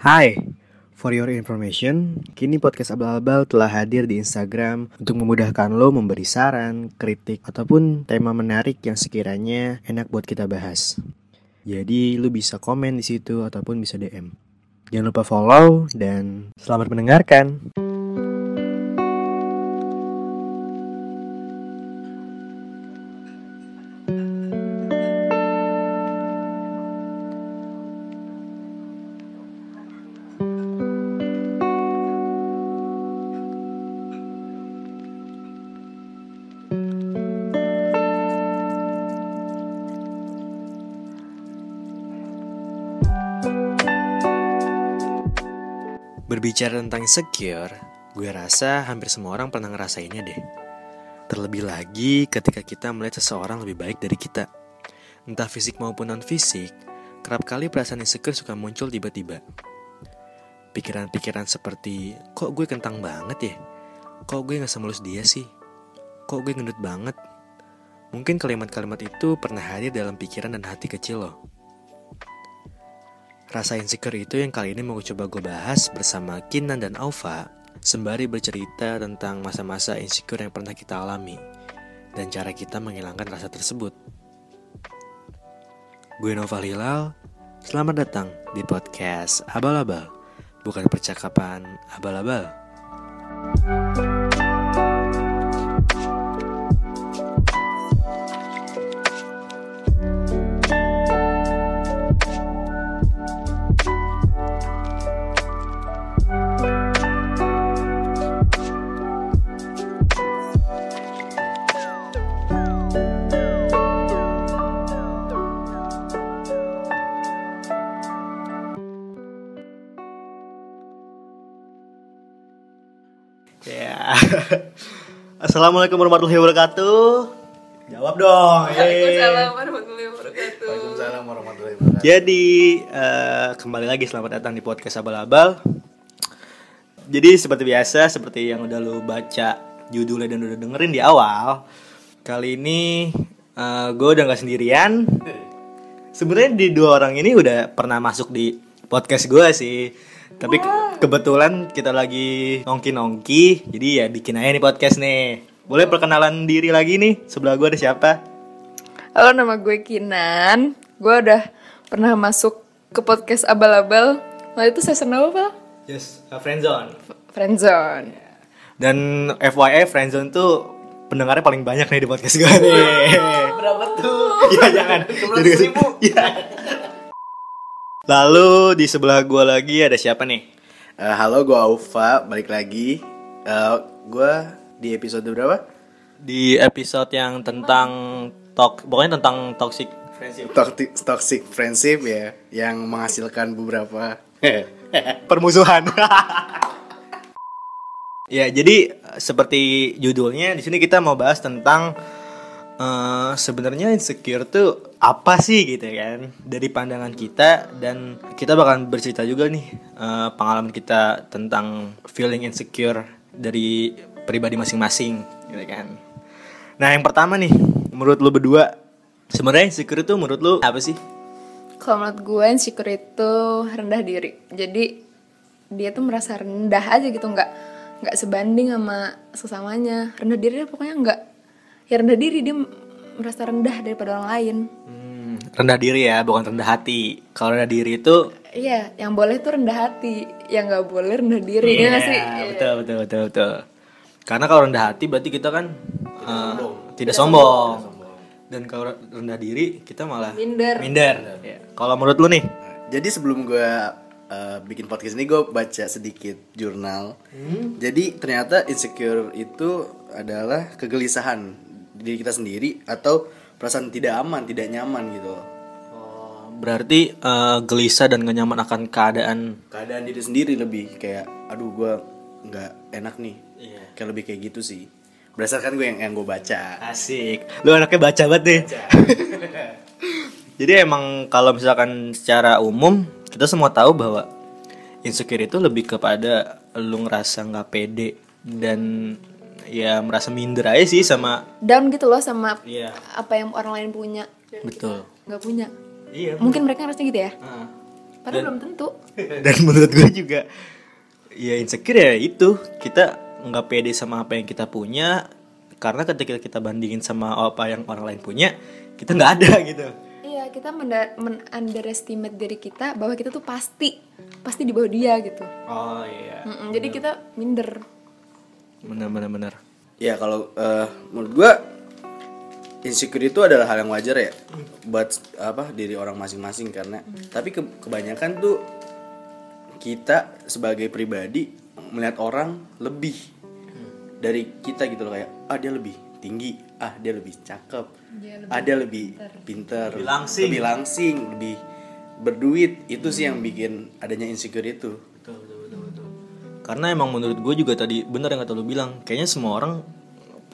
Hai, for your information, kini podcast Abal-Abal telah hadir di Instagram untuk memudahkan lo memberi saran, kritik, ataupun tema menarik yang sekiranya enak buat kita bahas. Jadi lo bisa komen di situ ataupun bisa DM. Jangan lupa follow dan selamat mendengarkan. Berbicara tentang insecure, gue rasa hampir semua orang pernah ngerasainnya deh. Terlebih lagi ketika kita melihat seseorang lebih baik dari kita. Entah fisik maupun non-fisik, kerap kali perasaan insecure suka muncul tiba-tiba. Pikiran-pikiran seperti, kok gue kentang banget ya? Kok gue gak semulus dia sih? Kok gue gendut banget? Mungkin kalimat-kalimat itu pernah hadir dalam pikiran dan hati kecil loh. Rasa insecure itu yang kali ini mau coba gue bahas bersama Kinan dan Aufa Sembari bercerita tentang masa-masa insecure yang pernah kita alami Dan cara kita menghilangkan rasa tersebut Gue Nova Hilal, selamat datang di podcast Abal-Abal Bukan percakapan abal-abal Ya. Assalamualaikum warahmatullahi wabarakatuh. Jawab dong. Waalaikumsalam warahmatullahi wabarakatuh. Waalaikumsalam warahmatullahi wabarakatuh. Jadi eh, kembali lagi selamat datang di podcast Abal-Abal. Jadi seperti biasa, seperti yang udah lu baca judulnya dan udah dengerin di awal, kali ini eh, gue udah nggak sendirian. Sebenarnya di dua orang ini udah pernah masuk di podcast gue sih. Tapi ke- kebetulan kita lagi nongki-nongki, jadi ya bikin aja nih podcast nih. Boleh perkenalan diri lagi nih? Sebelah gue ada siapa? Halo nama gue Kinan. Gue udah pernah masuk ke podcast abal-abal. Waktu itu season apa, Pak? Yes, uh, friendzone. Friendzone. Dan FYI Friendzone tuh pendengarnya paling banyak nih di podcast gue nih. Berapa tuh? Iya jangan. Jadi ribu. Iya. Lalu di sebelah gue lagi ada siapa nih? Eh, halo, gue Aufa, balik lagi. Eh, gue di episode berapa? Di episode yang tentang tok, pokoknya tentang toxic friendship. Toxic, toxic friendship ya, yang menghasilkan beberapa. Permusuhan. ya, jadi seperti judulnya di sini kita mau bahas tentang eh, sebenarnya insecure tuh apa sih gitu kan dari pandangan kita dan kita bakalan bercerita juga nih eh, pengalaman kita tentang feeling insecure dari pribadi masing-masing gitu kan. Nah, yang pertama nih, menurut lu berdua sebenarnya insecure itu menurut lu apa sih? Kalau menurut gue insecure itu rendah diri. Jadi dia tuh merasa rendah aja gitu, nggak nggak sebanding sama sesamanya. Rendah diri pokoknya nggak ya rendah diri dia merasa rendah daripada orang lain. Hmm, rendah diri ya, bukan rendah hati. Kalau rendah diri itu Iya, yang boleh tuh rendah hati, yang nggak boleh rendah diri. ya nggak sih? Iya, betul betul betul betul. Karena kalau rendah hati berarti kita kan eh, tidak sombong. Dan kalau rendah diri kita malah Minder. Minder. Ya. Kalau menurut lu nih? Jadi sebelum gue eh, bikin podcast ini, gue baca sedikit jurnal. Jadi ternyata insecure itu adalah kegelisahan diri kita sendiri atau perasaan tidak aman, tidak nyaman gitu. Oh, berarti eh, gelisah dan gak nyaman akan keadaan Keadaan diri sendiri lebih kayak, aduh gue nggak enak nih. Iya. Kayak lebih kayak gitu sih. Berdasarkan gue yang yang gue baca. Asik. Lu anaknya baca banget deh. Jadi emang kalau misalkan secara umum kita semua tahu bahwa insecure itu lebih kepada lu ngerasa nggak pede dan ya merasa minder aja sih sama Down gitu loh sama Iya. apa yang orang lain punya. betul. Nggak punya. Iya. Mungkin mereka harusnya gitu ya. Heeh. padahal belum tentu dan menurut gue juga ya insecure ya itu kita nggak pede sama apa yang kita punya karena ketika kita bandingin sama apa yang orang lain punya kita nggak ada gitu iya kita men underestimate diri kita bahwa kita tuh pasti pasti di bawah dia gitu oh iya Mm-mm, jadi kita minder benar benar benar Ya kalau eh, menurut gua insecure itu adalah hal yang wajar ya buat apa diri orang masing-masing karena tapi ke- kebanyakan tuh kita sebagai pribadi melihat orang lebih dari kita gitu loh kayak ah dia lebih tinggi ah dia lebih cakep Dia lebih ah dia lebih pinter Lebih langsing. lebih langsing lebih berduit. Itu sih yang bikin adanya insecure itu karena emang menurut gue juga tadi benar yang kata lu bilang kayaknya semua orang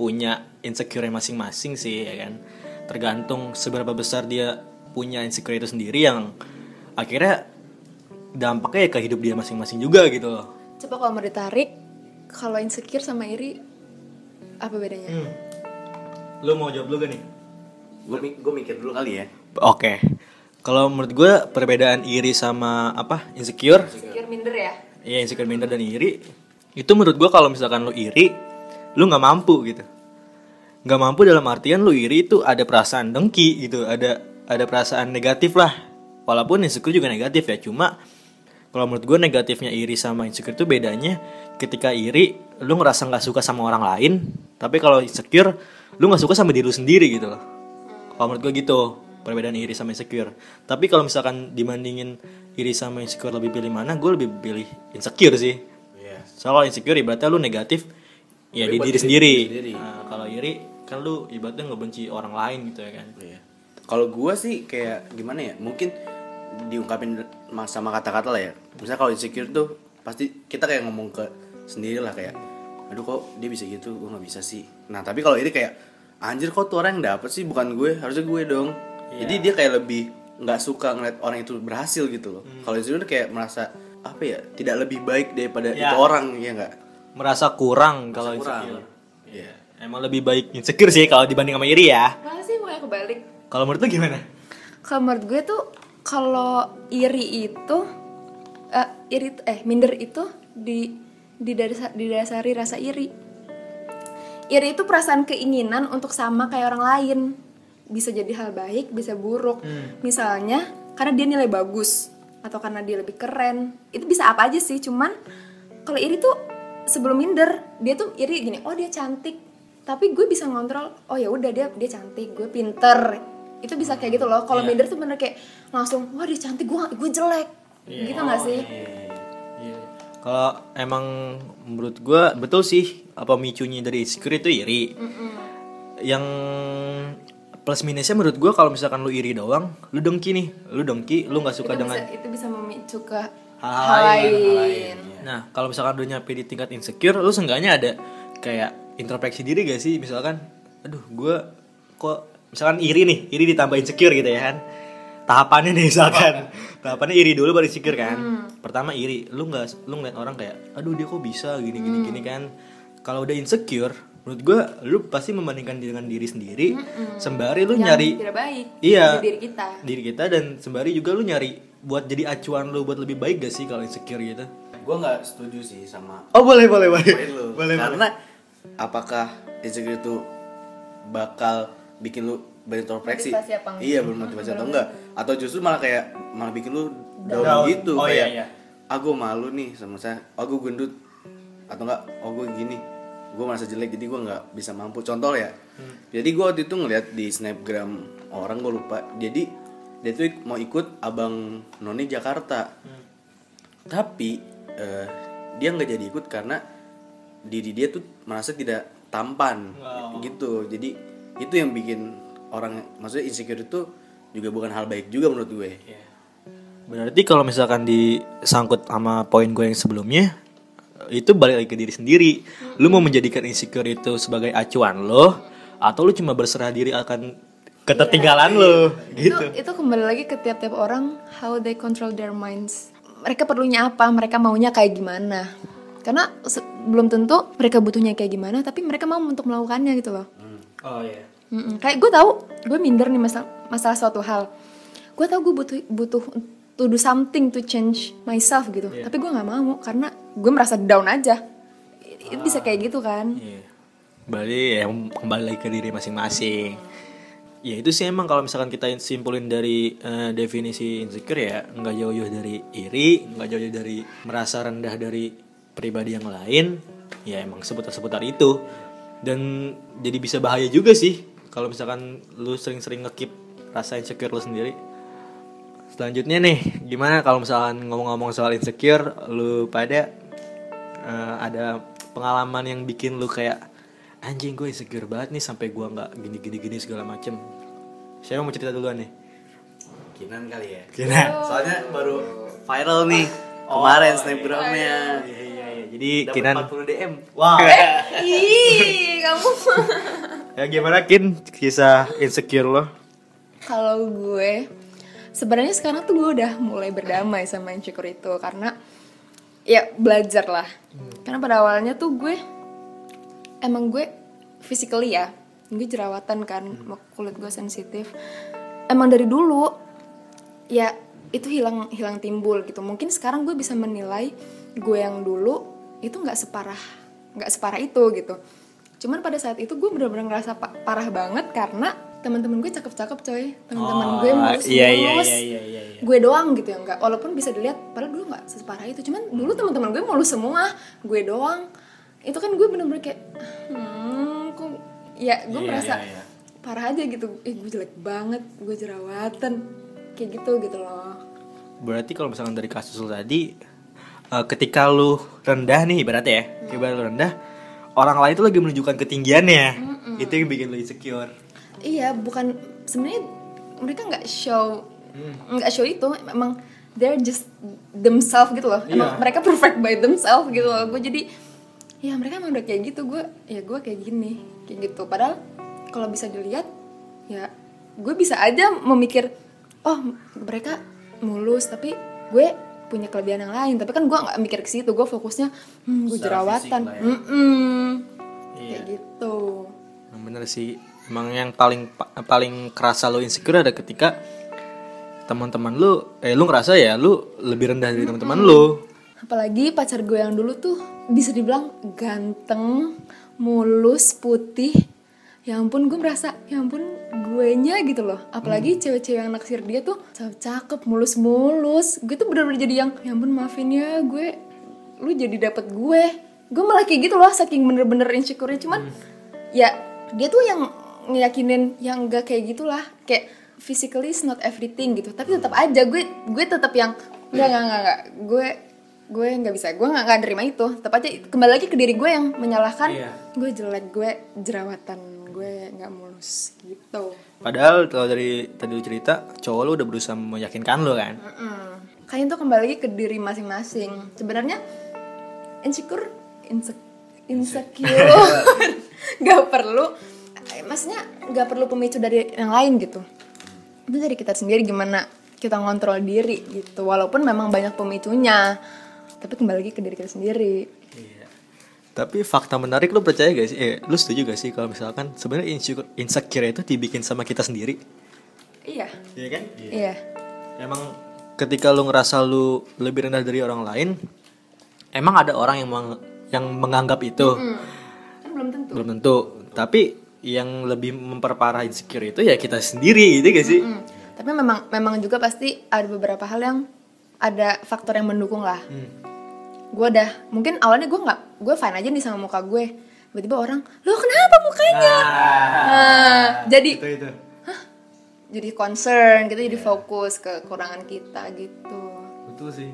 punya insecure masing-masing sih ya kan? Tergantung seberapa besar dia punya insecure itu sendiri yang akhirnya dampaknya ya ke hidup dia masing-masing juga gitu loh. Coba kalau mau ditarik kalau insecure sama iri apa bedanya? Hmm. lu mau jawab dulu gak nih? Gue gue mikir dulu kali ya. Oke. Kalau menurut gue perbedaan iri sama apa? Insecure? Insecure minder ya Iya insecure minder dan iri. Itu menurut gua kalau misalkan lu iri lu nggak mampu gitu. Nggak mampu dalam artian lu iri itu ada perasaan dengki gitu ada ada perasaan negatif lah. Walaupun insecure juga negatif ya cuma kalau menurut gue negatifnya iri sama insecure itu bedanya ketika iri lu ngerasa nggak suka sama orang lain tapi kalau insecure lu nggak suka sama diri lu sendiri gitu loh. Kalau menurut gue gitu perbedaan iri sama insecure. Tapi kalau misalkan dibandingin iri sama insecure lebih pilih mana gue lebih pilih insecure sih Iya. soalnya kalau insecure ibaratnya lu negatif ya di diri diri sendiri sendiri. Nah, kalau iri kan lu ibaratnya ngebenci orang lain gitu ya kan Iya. Kalau gua sih kayak gimana ya? Mungkin diungkapin ma- sama kata-kata lah ya. Misalnya kalau insecure tuh pasti kita kayak ngomong ke sendiri lah kayak, aduh kok dia bisa gitu, gua nggak bisa sih. Nah tapi kalau ini kayak, anjir kok tuh orang yang dapet sih bukan gue, harusnya gue dong. Jadi dia kayak lebih nggak suka ngeliat orang itu berhasil gitu loh. Kalau insecure tuh kayak merasa apa ya, tidak lebih baik daripada Ya. itu orang ya nggak? merasa kurang kalau kurang. insecure Iya. emang lebih baik insecure sih kalau dibanding sama iri ya masa sih mau yang kebalik kalau menurut lu gimana kalau menurut gue tuh kalau iri itu eh, iri eh minder itu di didasa- didasari rasa iri iri itu perasaan keinginan untuk sama kayak orang lain bisa jadi hal baik bisa buruk. Misalnya karena dia nilai bagus atau karena dia lebih keren. Itu bisa apa aja sih cuman kalau iri tuh sebelum minder dia tuh iri gini oh dia cantik. Tapi gue bisa ngontrol oh ya udah dia dia cantik gue pinter. Itu bisa kayak gitu loh. Kalau Iya. minder tuh bener kayak langsung wah dia cantik gue gue jelek. Gitu nggak sih? Iya. Kalau emang menurut gua betul sih apa micunya dari insecure itu iri. Yang plus minusnya menurut gua kalau misalkan lu iri doang, lu dengki nih, lu dengki, lu nggak suka itu dengan bisa itu bisa memicu ke Hal hal lain. lain Nah, kalau misalkan udah nyampe di tingkat insecure, lu seenggaknya ada kayak introspeksi diri gak sih? Misalkan, aduh, gue kok misalkan iri nih, iri ditambah insecure gitu ya kan? Tahapannya nih misalkan, tahapannya iri dulu baru insecure kan? Pertama iri, lu nggak, lu ngeliat orang kayak, aduh dia kok bisa gini gini gini kan? Kalau udah insecure, menurut gue, lu pasti membandingkan dengan diri sendiri, sembari lu yang nyari tidak baik Iya. di diri kita diri kita dan sembari juga lu nyari buat jadi acuan lu buat lebih baik gak sih kalau insecure gitu? Gue nggak setuju sih sama Oh boleh boleh boleh. lu. boleh Karena apakah insecure itu bakal bikin lu berintrospeksi? Motivasi apa enggak? Iya, bermotivasi atau enggak? Atau justru malah kayak malah bikin lu down, Down. gitu Oh, kayak iya, iya. ah gue malu nih sama saya, oh gue gendut atau enggak, oh gue gini, gue merasa jelek jadi gue nggak bisa mampu. Contoh ya, Hmm. jadi gue waktu itu ngeliat di snapgram orang gue lupa, jadi dia tuh mau ikut abang noni Jakarta, Hmm. tapi eh, dia nggak jadi ikut karena diri dia tuh merasa tidak tampan Oh. gitu jadi itu yang bikin orang maksudnya insecure itu juga bukan hal baik juga menurut gue Berarti kalau misalkan disangkut sama poin gue yang sebelumnya itu balik lagi ke diri sendiri. Lu mau menjadikan insecure itu sebagai acuan lo atau lu cuma berserah diri akan ketertinggalan lo itu gitu. itu kembali lagi ke tiap-tiap orang how they control their minds mereka perlunya apa mereka maunya kayak gimana karena belum tentu mereka butuhnya kayak gimana tapi mereka mau untuk melakukannya gitu loh Oh iya. Mm-mm. kayak gue tahu gue minder nih masalah masalah suatu hal gue tahu gue butuh butuh to do something to change myself gitu tapi gue nggak mau karena gue merasa down aja itu bisa kayak gitu kan Iya. Berarti ya kembali lagi ke diri masing-masing. Ya itu sih emang kalau misalkan kita simpulin dari eh, definisi insecure ya nggak jauh-jauh dari iri, nggak jauh-jauh dari merasa rendah dari pribadi yang lain. Ya emang seputar-seputar itu. Dan jadi bisa bahaya juga sih kalau misalkan lu sering-sering ngekip rasa insecure lu sendiri. Selanjutnya nih, gimana kalau misalkan ngomong-ngomong soal insecure, lu pada eh, ada pengalaman yang bikin lu kayak anjing gue insecure banget nih sampai gua nggak gini gini gini segala macem. Siapa mau cerita duluan nih? Kinan kali ya. Kinan. Soalnya baru viral nih kemarin snapgramnya. Iya iya iya. Jadi Dapat Kinan. 40 DM. Wow. ih kamu Ya gimana Kin kisah insecure lo? kalau gue sebenarnya sekarang tuh gue udah mulai berdamai sama insecure itu karena ya belajar lah. Karena pada awalnya tuh gue emang gue physically ya gue jerawatan kan kulit gue sensitif. Emang dari dulu ya itu hilang hilang timbul gitu. Mungkin sekarang gue bisa menilai gue yang dulu itu nggak separah nggak separah itu gitu. Cuman pada saat itu gue bener-bener ngerasa pa- parah banget karena teman-teman gue cakep-cakep coy. Teman-teman gue mulus iya, iya, mulus iya, iya, iya, iya. gue doang gitu ya nggak walaupun bisa dilihat padahal dulu nggak separah itu. Cuman dulu teman-teman gue mulus semua gue doang. Itu kan gue bener-bener kayak hmm kok ya gue Iya, merasa iya, iya. parah aja gitu. Eh gue jelek banget gue jerawatan. Kayak gitu gitu loh. Berarti kalau misalkan dari kasus lo tadi eh, ketika lu rendah nih berarti ya, ibarat lu rendah, orang lain tuh lagi menunjukkan ketinggiannya. Itu yang bikin lu insecure. Iya bukan sebenarnya mereka nggak show Hmm. nggak show itu emang they're just themselves gitu loh emang Iya. mereka perfect by themselves gitu loh gue jadi ya mereka emang udah kayak gitu gue ya gue kayak gini kayak gitu padahal kalau bisa dilihat ya gue bisa aja memikir oh mereka mulus tapi gue punya kelebihan yang lain tapi kan gue nggak mikir ke situ gue fokusnya hmm, gue jerawatan ya. Mm-mm. Iya. kayak gitu Yang bener sih, emang yang paling pa- paling kerasa lu insecure ada ketika teman-teman lu, eh lu ngerasa ya lu lebih rendah dari teman-teman lu. Apalagi pacar gue yang dulu tuh bisa dibilang ganteng, mulus, putih. Ya ampun gue merasa, ya ampun gue nya gitu loh. Apalagi cewek-cewek yang naksir dia tuh cakep, mulus-mulus. Gue tuh bener-bener jadi yang, ya ampun maafin ya gue, lu jadi dapet gue. Gue malah kayak gitu loh, saking bener-bener insecure Cuman ya dia tuh yang ngeyakinin yang gak kayak gitulah. Kayak physically is not everything gitu. Tapi tetap aja gue gue tetap yang enggak enggak enggak, enggak. gue gue nggak bisa gue nggak nggak nerima itu tetap aja kembali lagi ke diri gue yang menyalahkan Iya. gue jelek gue jerawatan gue nggak mulus gitu Padahal kalau dari tadi lu cerita, cowok lu udah berusaha meyakinkan lu kan. Mm. kayaknya itu kembali lagi ke diri masing-masing sebenarnya insecure inse- insecure nggak perlu maksudnya nggak perlu pemicu dari yang lain gitu. Itu dari kita sendiri gimana kita ngontrol diri gitu. Walaupun memang banyak pemicunya tapi kembali lagi ke diri kita sendiri. Tapi fakta menarik lu percaya gak sih? Eh, lu setuju gak sih kalau misalkan sebenarnya insecure, insecure itu dibikin sama kita sendiri? iya. Iya kan? iya. Emang ketika lu ngerasa lu lebih rendah dari orang lain, emang ada orang yang meng- yang menganggap itu? Kan belum tentu. Belum tentu. Tapi yang lebih memperparah insecure itu ya kita sendiri, gitu gak sih? Mm. Tapi memang memang juga pasti ada beberapa hal yang ada faktor yang mendukung lah. Gue udah mungkin awalnya gue nggak gue fine aja nih sama muka gue. Tiba-tiba orang, lo kenapa mukanya? Nah, jadi Itu itu. jadi concern, kita jadi fokus ke kekurangan kita gitu. Betul sih.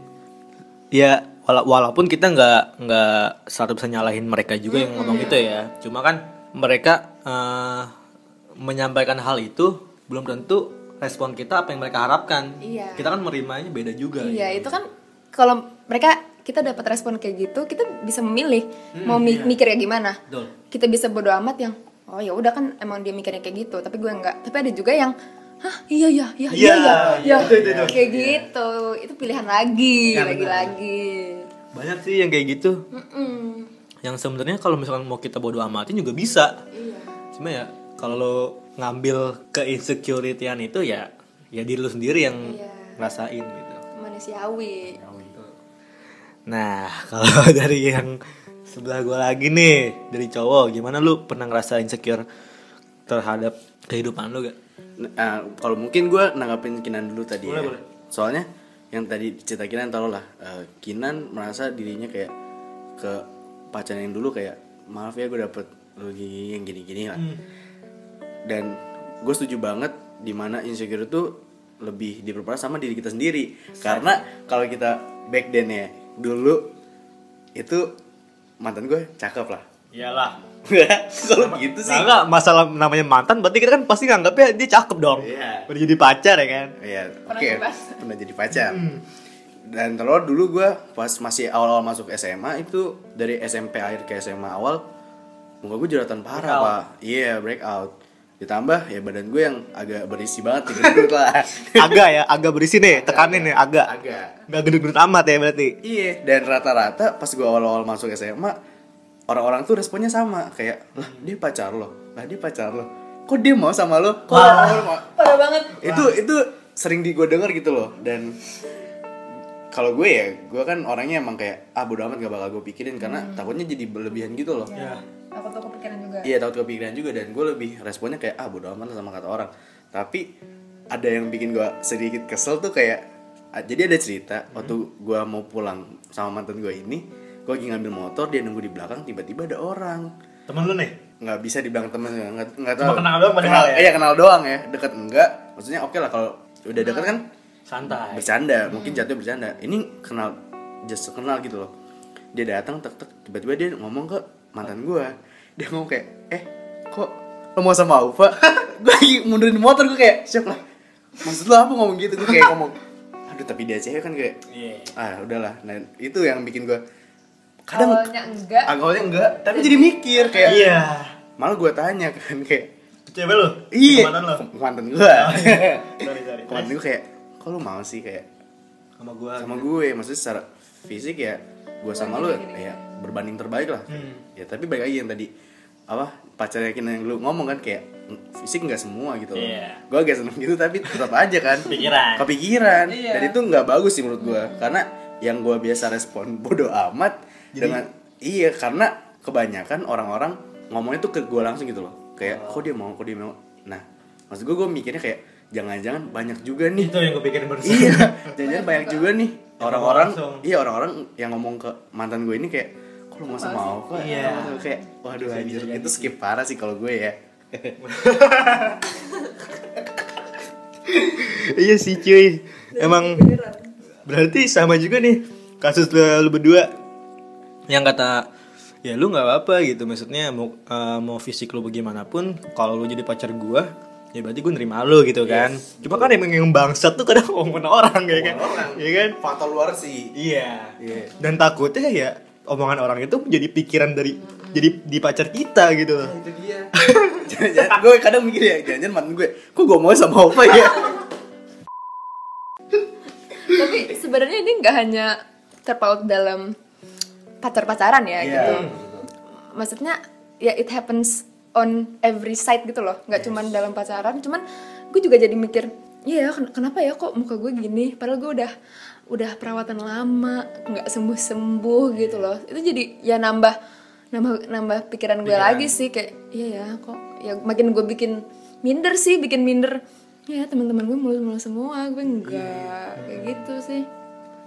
Ya wala- walaupun kita nggak nggak selalu bisa nyalahin mereka juga yang ngomong gitu ya. Cuma kan mereka eh, menyampaikan hal itu belum tentu respon kita apa yang mereka harapkan. Iya. Kita kan menerimanya beda juga. Iya, itu kan kalau mereka kita dapat respon kayak gitu, kita bisa memilih mau mi- mikirnya gimana. Betul. Kita bisa bodo amat yang oh ya udah kan emang dia mikirnya kayak gitu, tapi gue enggak. Tapi ada juga yang hah iya iya iya iya Iya, iya iya, ya, itu, itu. kayak gitu. Itu pilihan lagi, Ya, lagi benar. lagi. Banyak sih yang kayak gitu. Mm-mm. Yang sebenarnya kalau misalkan mau kita bodo amatin juga bisa. Iya. Cuma ya kalau lo ngambil ke insecurity itu ya ya diri lo sendiri yang Iya. ngerasain gitu. manusiawi Nah, kalau dari yang sebelah gue lagi nih, dari cowok, gimana lu pernah ngerasa insecure terhadap kehidupan lu gak? Nah, kalau mungkin gue nanggapin Kinan dulu tadi Boleh, ya. boleh. Soalnya yang tadi cerita Kinan tau lah eh, Kinan merasa dirinya kayak ke pacaran yang dulu kayak maaf ya gue dapet lu gini yang gini-gini lah. Dan gue setuju banget di mana insecure itu lebih diperparah sama diri kita sendiri. Karena kalau kita back then ya dulu itu mantan gue cakep lah. Iyalah. kalau gitu sih. Nah, enggak, masalah namanya mantan berarti kita kan pasti nganggapnya dia cakep dong. Iya. Udah jadi pacar ya kan? Iya, Pernah oke. bebas. Pernah jadi pacar. Dan terus dulu gue pas masih awal-awal masuk SMA itu dari SMP akhir ke SMA awal muka gue jerawatan parah Breakout. pak. Iya breakout. Ditambah ya badan gue yang agak berisi banget nih gendut lah. Agak ya, agak berisi nih, tekanin nih, agak. Agak. Gak gendut-gendut amat ya berarti. Iya. Dan rata-rata pas gue awal-awal masuk SMA orang-orang tuh responnya sama kayak lah dia pacar lo, lah dia pacar lo. Kok dia mau sama lo? Kok lo mau? parah banget itu itu sering di gue denger gitu loh dan kalau gue ya gue kan orangnya emang kayak ah bodo amat gak bakal gue pikirin karena takutnya jadi berlebihan gitu loh. Ya aku tuh kepikiran juga. Iya takut kepikiran juga dan gue lebih responnya kayak ah bodo amat sama kata orang. Tapi ada yang bikin gue sedikit kesel tuh kayak jadi ada cerita waktu gue mau pulang sama mantan gue ini gue lagi ngambil motor dia nunggu di belakang tiba-tiba ada orang. Temen lu nih? nggak bisa dibilang temen nggak nggak Cuma tahu. kenal doang padahal kenal, ya? iya kenal doang ya deket enggak. Maksudnya oke lah kalau udah deket kan Santai. bercanda mungkin jatuh bercanda ini kenal just kenal gitu loh dia datang tek tek tiba-tiba dia ngomong ke mantan gue dia ngomong kayak eh kok lo mau sama Ufa gue lagi mundurin motor gue kayak siap lah maksud lo apa ngomong gitu gue kayak ngomong aduh tapi dia cewek kan kayak Iya. ah udahlah nah itu yang bikin gue kadang awalnya enggak awalnya enggak tapi jadi mikir kayak Iya. malah gue tanya kan kayak Cewek lu? iya Mantan lu? mantan gue Sorry, sorry. mantan gue kayak kok lu mau sih kayak Sama gua. sama gue? Maksudnya secara fisik ya gue sama lu ya berbanding terbaik lah. Hmm. ya tapi balik lagi yang tadi apa pacarnya kita yang lu ngomong kan kayak "Mm, fisik nggak semua gitu loh. Iya. gue agak seneng gitu tapi tetap aja kan. Pikiran. kepikiran. Iya. dan itu nggak bagus sih menurut gue karena yang gue biasa respon bodoh amat dengan iya karena kebanyakan orang-orang ngomongnya tuh ke gue langsung gitu loh. Kayak kok dia mau? Kok dia mau? Nah maksud gue gue mikirnya kayak jangan-jangan banyak juga nih. Itu yang gue pikirin barusan. iya jangan banyak juga nih. Orang-orang iya orang-orang yang ngomong ke mantan gue ini kayak kok lu masa mau kok Iya. kayak waduh Bisa- anjir itu skip parah sih kalau gue ya. Iya sih cuy. Emang berarti sama juga nih kasus lu, lu berdua. Yang kata ya lu nggak apa-apa gitu. Maksudnya mau eh, mau fisik lu bagaimanapun kalau lu jadi pacar gua ya berarti gue nerima lu gitu kan. cuma kan emang yang bangsat tuh kadang omongan orang ya kan? Orang. ya kan? Faktor luar sih. Iya. Iya. dan takutnya ya omongan orang itu menjadi pikiran dari jadi di pacar kita gitu. Itu dia. Jangan gue kadang mikir ya jangan mantan gue kok gue mau sama Ova ya? Tapi sebenarnya ini nggak hanya terpaut dalam pacar-pacaran ya Iya. gitu. Maksudnya ya it happens on every side gitu loh. Nggak cuman dalam pacaran cuman gue juga jadi mikir iya ken- kenapa ya kok muka gue gini? Padahal gue udah udah perawatan lama nggak sembuh sembuh gitu loh. Itu jadi ya nambah nambah nambah pikiran gue lagi sih kayak iya ya kok ya makin gue bikin minder sih bikin minder. Ya teman-teman gue mulus-mulus semua gue enggak kayak gitu sih.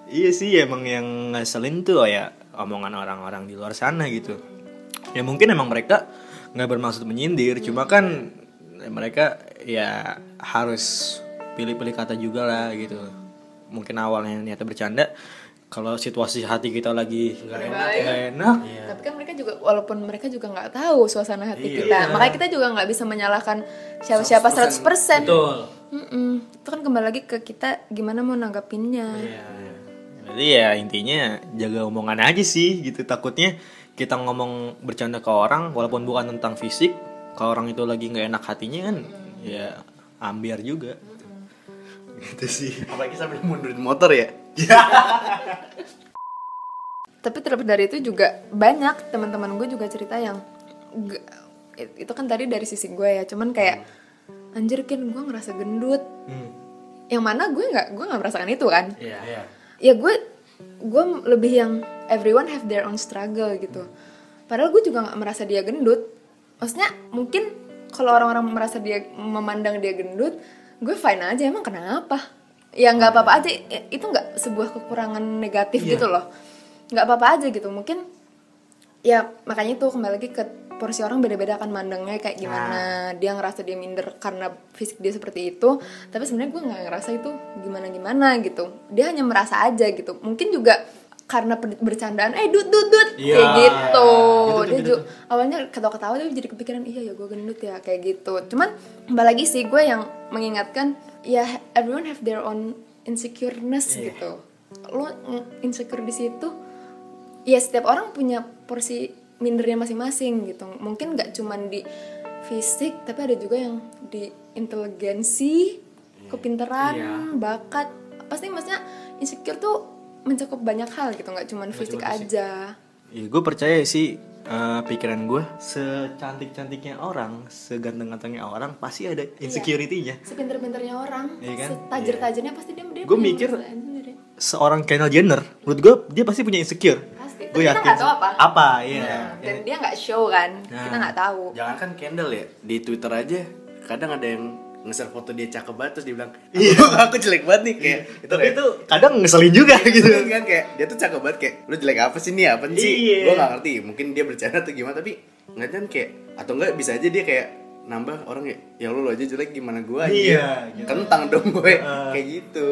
Iya sih emang yang ngeselin tuh ya omongan orang-orang di luar sana gitu. Ya mungkin emang mereka nggak bermaksud menyindir, cuma kan mereka ya harus pilih-pilih kata juga lah gitu. Mungkin awalnya niatnya bercanda, kalau situasi hati kita lagi nggak enak, nggak enak, Tapi kan mereka juga walaupun mereka juga nggak tahu suasana hati Iya. kita, makanya kita juga nggak bisa menyalahkan siapa-siapa 100%. betul. Mm-mm. Itu kan kembali lagi ke kita gimana mau nanggapinnya. Jadi ya intinya jaga omongan aja sih gitu takutnya kita ngomong bercanda ke orang walaupun bukan tentang fisik kalau orang itu lagi nggak enak hatinya kan ya ambiar juga gitu sih apalagi sambil mundurin motor ya Tapi terlepas dari itu juga banyak teman-teman gue juga cerita yang itu kan tadi dari sisi gue ya, cuman kayak anjir kan gue ngerasa gendut. hmm. Yang mana gue nggak gue nggak merasakan itu kan. iya ya gue gue lebih yang everyone have their own struggle gitu. Padahal gue juga nggak merasa dia gendut. Maksudnya mungkin kalau orang-orang merasa dia memandang dia gendut gue fine aja. Emang kenapa? Ya nggak apa-apa aja. I- itu nggak sebuah kekurangan negatif Iya. gitu loh. Nggak apa-apa aja gitu. Mungkin ya makanya tuh kembali lagi ke porsi orang beda-beda kan mandangnya kayak gimana. Dia ngerasa dia minder karena fisik dia seperti itu. Tapi sebenarnya gue nggak ngerasa itu gimana gimana gitu. Dia hanya merasa aja gitu. Mungkin juga karena bercandaan eh dut dut dut Iya. kayak gitu. Gitu dia gitu juga awalnya ketawa-ketawa dia jadi kepikiran iya ya gue gendut ya kayak gitu. Cuman kembali lagi sih gue yang mengingatkan ya everyone have their own insecureness Iya. gitu. Lo insecure di situ ya setiap orang punya porsi mindernya masing-masing gitu. Mungkin nggak cuman di fisik tapi ada juga yang di inteligensi kepintaran Iya. bakat. Pasti maksudnya insecure tuh mencakup banyak hal gitu nggak cuman fisik aja Ya gue percaya sih eh, pikiran gue secantik-cantiknya orang, seganteng-gantengnya orang pasti ada insecurity-nya. sepinter-pinternya orang Iya kan? setajir-tajirnya pasti dia dia punya mikir-. Seorang Kendall Jenner, menurut gue dia pasti punya insecure. pasti Gue kita yakin. nggak tahu apa Apa? Iya. Nah, dan dia nggak show kan Nah. kita nggak tahu Jangankan Kendall ya, di Twitter aja kadang ada yang nge-share foto dia cakep banget terus dia bilang, Iya. "Aku, aku jelek banget nih." Kayak Tapi kayak- itu kadang ngeselin juga gitu. Iya kan kayak dia tuh cakep banget kayak lu jelek apa sih nih apa sih Iya. gue gak ngerti mungkin dia bercanda atau gimana tapi nggak kan kayak atau enggak bisa aja dia kayak nambah orang ya ya lu, lu aja jelek gimana gue aja Iya, gitu. kentang dong gue Uh. kayak gitu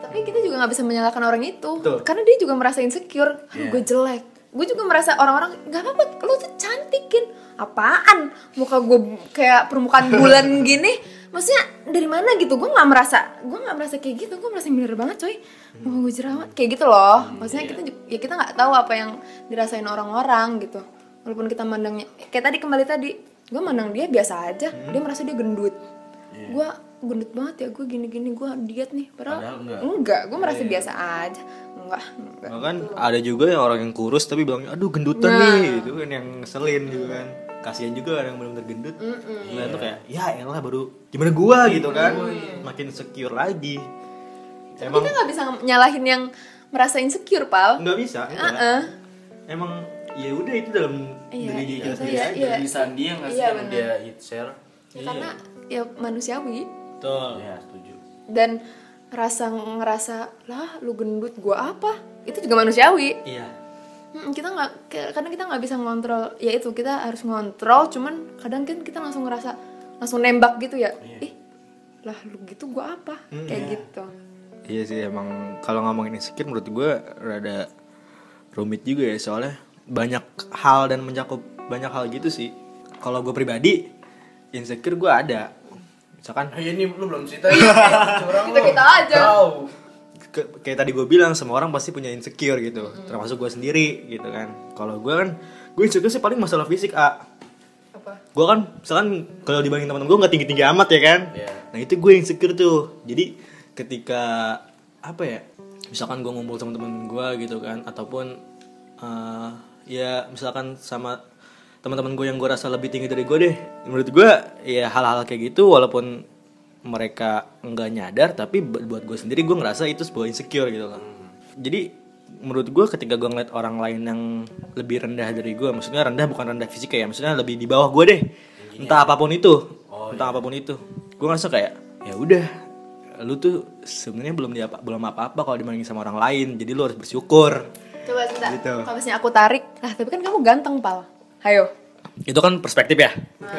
tapi kita juga nggak bisa menyalahkan orang itu Betul. karena dia juga merasa insecure Aduh, Iya. gue jelek gue juga merasa orang-orang nggak apa-apa lo tuh cantikin apaan muka gue kayak permukaan bulan gini maksudnya dari mana gitu? Gue nggak merasa gue nggak merasa kayak gitu. Gue merasa minder banget coy. Muka gue jerawat kayak gitu loh. Maksudnya kita ya kita nggak tahu apa yang dirasain orang-orang gitu. Walaupun kita mandangnya kayak tadi kembali tadi gue mandang dia biasa aja. Dia merasa dia gendut. Gue gendut banget ya gue gini-gini gue diet nih. Padahal, Padahal enggak. enggak gue merasa biasa aja. Enggak enggak Bahkan ada juga yang orang yang kurus tapi bilang aduh gendutan Nah. nih. Itu kan yang ngeselin gitu kan. Kasihan juga orang yang benar-benar gendut. Nah, itu kayak ya elah baru gimana gua gitu kan. Makin secure lagi. Tapi Emang kita nggak bisa nyalahin yang merasa insecure pal nggak bisa. enggak. Heeh. Emang ya udah itu dalam Iya, diri iya, kita sendiri iya, aja. iya. Tulisan dia nggak sih Iya, yang dia hit share Ya, karena ya manusiawi Betul. ya setuju dan rasa ngerasa lah lu gendut gua apa itu juga manusiawi Iya. Mm, kita nggak kadang kita nggak bisa ngontrol ya itu kita harus ngontrol cuman kadang kan kita langsung ngerasa langsung nembak gitu ya. Ih lah lu gitu gua apa? Kayak gitu. Iya sih emang kalau ngomongin insecure menurut gue rada rumit juga ya soalnya banyak hal dan mencakup banyak hal gitu sih. Kalau gue pribadi insecure gue ada. Misalkan Hey, ini lu belum cerita ya curang Kita- kita aja. tahu ke- kayak tadi gue bilang semua orang pasti punya insecure gitu, termasuk gue sendiri gitu kan. Kalau gue kan gue insecure sih paling masalah fisik a. apa Gue kan misalkan kalau dibanding teman-teman gue nggak tinggi tinggi amat ya kan. Iya. Nah itu gue insecure tuh. Jadi ketika apa ya? Misalkan gue ngumpul sama temen gue gitu kan, ataupun eh, ya misalkan sama teman-teman gue yang gue rasa lebih tinggi dari gue deh. Menurut gue ya hal-hal kayak gitu walaupun mereka nggak nyadar tapi bu- buat gue sendiri gue ngerasa itu sebuah insecure gitu kan. Jadi menurut gue ketika gue ngeliat orang lain yang lebih rendah dari gue, maksudnya rendah bukan rendah fisik ya, maksudnya lebih di bawah gue deh. Entah apa pun itu, entah apa pun itu, gue ngerasa kayak ya udah, lu tuh sebenarnya belum di apa belum apa-apa kalau dibandingin sama orang lain, jadi lu harus bersyukur. coba sebentar Gitu. kalau misalnya aku tarik lah tapi kan kamu ganteng pal ayo Itu kan perspektif ya.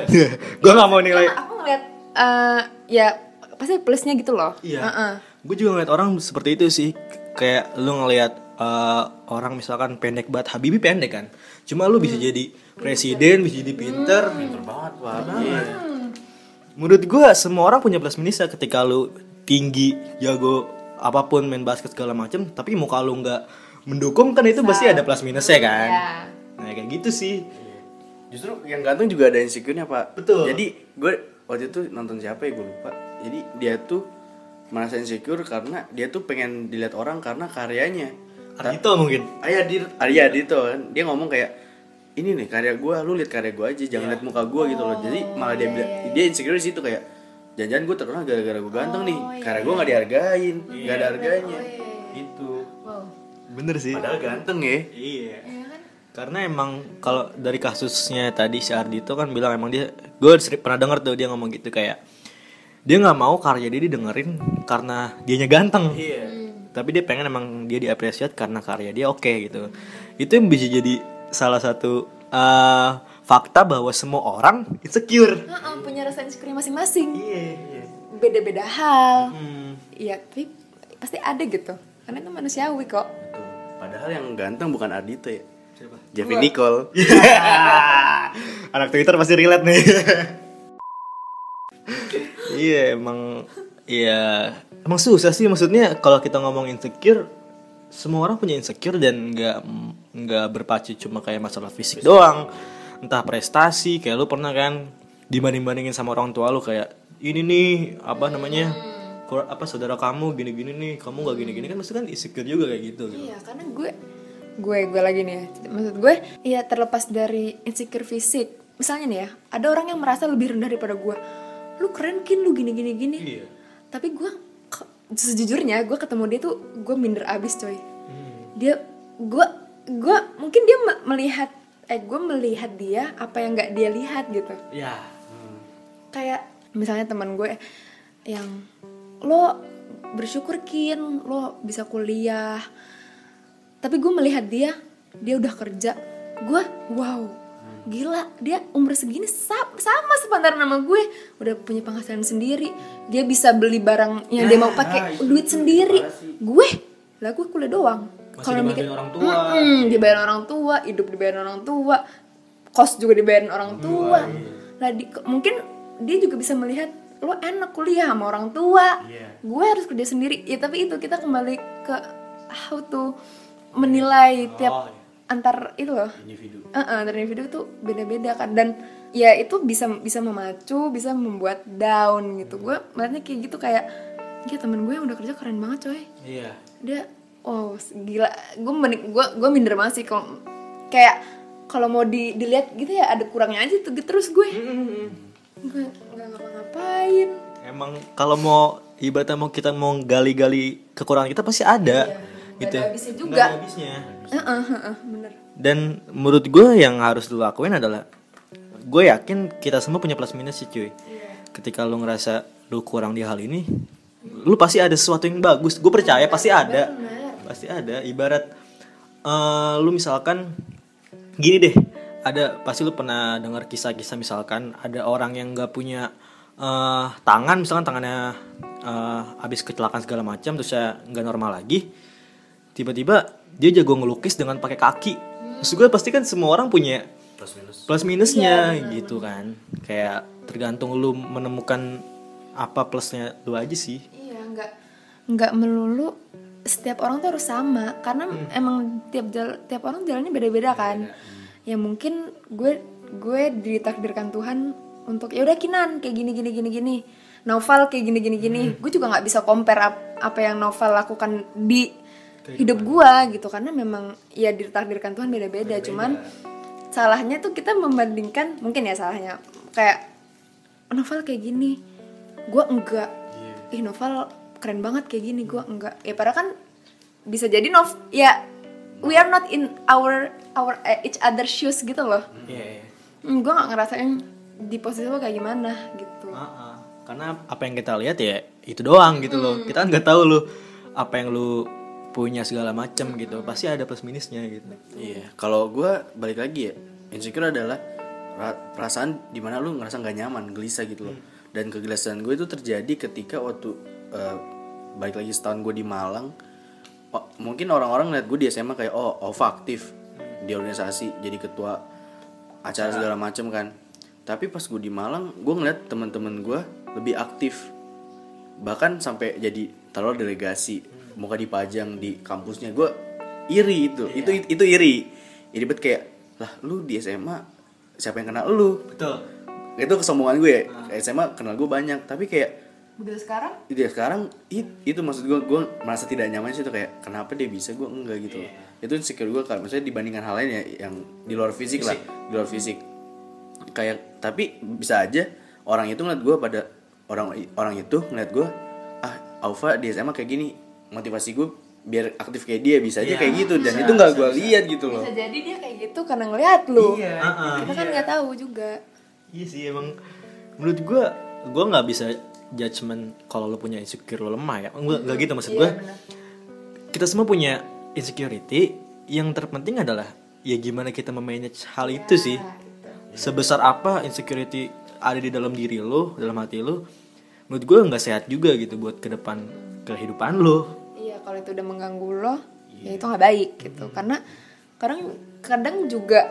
gue nggak mau nilai. Aku ngeliat eh, ya pasti plusnya gitu loh Iya. Heeh. Gue juga ngeliat orang seperti itu sih. Kayak lu ngeliat eh, orang misalkan pendek banget, Habibie pendek kan. Cuma lu bisa jadi presiden, bisa jadi pinter. pinter banget pak Menurut gue semua orang punya plus minusnya ketika lu tinggi, jago apa pun main basket segala macem, tapi muka lu nggak mendukung kan itu pasti ada plus minusnya kan. Iya. Nah kayak gitu sih. Justru yang ganteng juga ada insecure-nya pak Betul. Jadi gue waktu itu nonton siapa ya gue lupa. Jadi dia tuh merasa insecure karena dia tuh pengen dilihat orang karena karyanya. Ardito mungkin. Ayah Dir, Arya Dito kan. Dia ngomong kayak ini nih karya gue, lu lihat karya gue aja, jangan lihat muka gue gitu loh. Jadi malah dia bilang, dia insecure di situ kayak jangan-jangan gue terkenal gara-gara gue ganteng nih, karya gue nggak dihargain, nggak ada harganya. Itu. bener sih. Padahal ganteng ya. Iya. Iya kan? Karena emang kalau dari kasusnya tadi si Ardi itu kan bilang emang dia gue pernah denger tuh dia ngomong gitu kayak dia nggak mau karya dia didengerin karena dianya ganteng iya tapi dia pengen emang dia diapresiasi karena karya dia oke gitu itu yang bisa jadi salah satu eh, fakta bahwa semua orang insecure Heeh, punya rasa insecure masing-masing. iya iya Beda-beda hal. Hmm. Iya, tapi pasti ada gitu. Karena itu manusiawi kok. Padahal yang ganteng bukan Ardito ya Jeffy Nicole. Anak Twitter pasti relate nih. Iya emang iya. Emang susah sih maksudnya kalau kita ngomong insecure semua orang punya insecure dan nggak nggak berpacu cuma kayak masalah fisik doang. Entah prestasi kayak lu pernah kan dibanding bandingin sama orang tua lu kayak ini nih apa namanya kur- apa saudara kamu gini gini nih kamu nggak gini gini kan maksudnya kan insecure juga kayak gitu gitu. Iya, karena gue gue gue lagi nih ya. Maksud gue, ya terlepas dari insecure fisik. Misalnya nih ya, ada orang yang merasa lebih rendah daripada gue. Lu keren kin, lu gini gini gini. Iya. Tapi gue sejujurnya gue ketemu dia tuh gue minder abis coy. Dia gue gue mungkin dia me- melihat eh gue melihat dia apa yang nggak dia lihat gitu ya kayak misalnya teman gue yang lo bersyukur kin lo bisa kuliah tapi gue melihat dia dia udah kerja. Gue wow gila dia umur segini sa- sama sepantaran sama gue. Udah punya penghasilan sendiri. Dia bisa beli barang yang dia mau pakai duit sendiri. gue lah gue kuliah doang. Kalau mikir- orang tua. Mm-mm, dibayar orang tua hidup dibayar orang tua kos juga dibayarin orang tua. lah di- mungkin dia juga bisa melihat lo enak kuliah sama orang tua. Gue harus kerja sendiri. Ya tapi itu kita kembali ke how to menilai tiap antar itu loh. Individu. Eh, eh, antar individu tuh beda-beda kan. Dan ya itu bisa bisa memacu bisa membuat down gitu. Gue melihatnya kayak gitu kayak ya temen gue yang udah kerja keren banget coy. Iya. Dia oh gila. Gue gue gue minder banget sih kalau kayak kalau mau di, dilihat gitu ya ada kurangnya aja tuh gitu terus gue. Gue nggak ngapa-ngapain. Emang kalau mau ibaratnya mau kita mau gali-gali kekurangan kita pasti ada. Nggak gitu. ada habisnya juga. Nggak ada habisnya. Heeh, heeh, bener Dan menurut gue yang harus lu lakuin adalah gue yakin kita semua punya plus minus sih cuy. Ketika lu ngerasa lu kurang di hal ini, lu pasti ada sesuatu yang bagus. Gue percaya pasti ada. Pasti ada. Ibarat eh, lu misalkan gini deh, ada pasti lu pernah dengar kisah-kisah misalkan ada orang yang nggak punya eh, tangan, misalkan tangannya eh, habis kecelakaan segala macam terus ya nggak normal lagi tiba-tiba dia jago ngelukis dengan pakai kaki. Maksud gue pasti kan semua orang punya plus minus. plus minusnya gitu kan. Kayak tergantung lu menemukan apa plusnya lu aja sih. iya nggak nggak melulu setiap orang tuh harus sama. Karena emang tiap jal- tiap orang jalannya beda-beda kan. Ya mungkin gue gue ditakdirkan Tuhan untuk ya udah kinan kayak gini gini gini gini. Novel kayak gini gini gini. Gue juga nggak bisa compare ap- apa yang novel lakukan di hidup gue gitu karena memang ya ditakdirkan Tuhan beda-beda cuman salahnya tuh kita membandingkan mungkin ya salahnya kayak novel kayak gini gue enggak. Ih novel keren banget kayak gini gue enggak. Ya padahal kan bisa jadi nov ya we are not in our our eh, each other shoes gitu loh. Iya. hmm, gue nggak ngerasain di posisi lo kayak gimana gitu. Karena apa yang kita lihat ya itu doang gitu loh. Kita nggak tahu lu apa yang lu punya segala macam gitu. Pasti ada plus minusnya gitu. Iya, kalau gue balik lagi ya, insecure adalah ra- perasaan di mana lu ngerasa nggak nyaman, gelisah gitu loh. Dan kegelisahan gue itu terjadi ketika waktu eh, balik lagi setahun gue di Malang, oh, mungkin orang-orang ngeliat gue di SMA kayak oh OVA aktif di organisasi, jadi ketua acara segala macem kan. Tapi pas gue di Malang, gue ngeliat teman-teman gue lebih aktif, bahkan sampai jadi taruh delegasi, muka dipajang di kampusnya. Gue iri itu, itu itu iri, iri banget kayak lah lu di SMA siapa yang kenal lu? Betul. Itu kesombongan gue. Ya, SMA kenal gue banyak, tapi kayak begitu sekarang? Dia sekarang it, itu maksud gue gue merasa tidak nyaman sih itu kayak kenapa dia bisa gue enggak gitu loh. Itu insecure gue kan maksudnya dibandingkan hal lain ya yang di luar fisik, lah di luar fisik. Kayak tapi bisa aja orang itu ngeliat gue pada orang orang itu ngeliat gue ah Alfa di SMA kayak gini motivasi gue biar aktif kayak dia bisa aja Iya, kayak gitu dan bisa, itu nggak gue lihat gitu loh bisa jadi dia kayak gitu karena ngeliat lu Iya. Heeh. kita kan nggak tahu juga Iya sih emang menurut gue gue nggak bisa judgement kalau lo punya insecure lo lemah ya nggak nggak gitu maksud gue Iya, benar. kita semua punya insecurity yang terpenting adalah ya gimana kita memanage hal itu sih Nah, gitu. sebesar apa insecurity ada di dalam diri lo dalam hati lo menurut gue nggak sehat juga gitu buat ke depan kehidupan lo Iya, kalau itu udah mengganggu lo, ya itu nggak baik gitu. Karena kadang kadang juga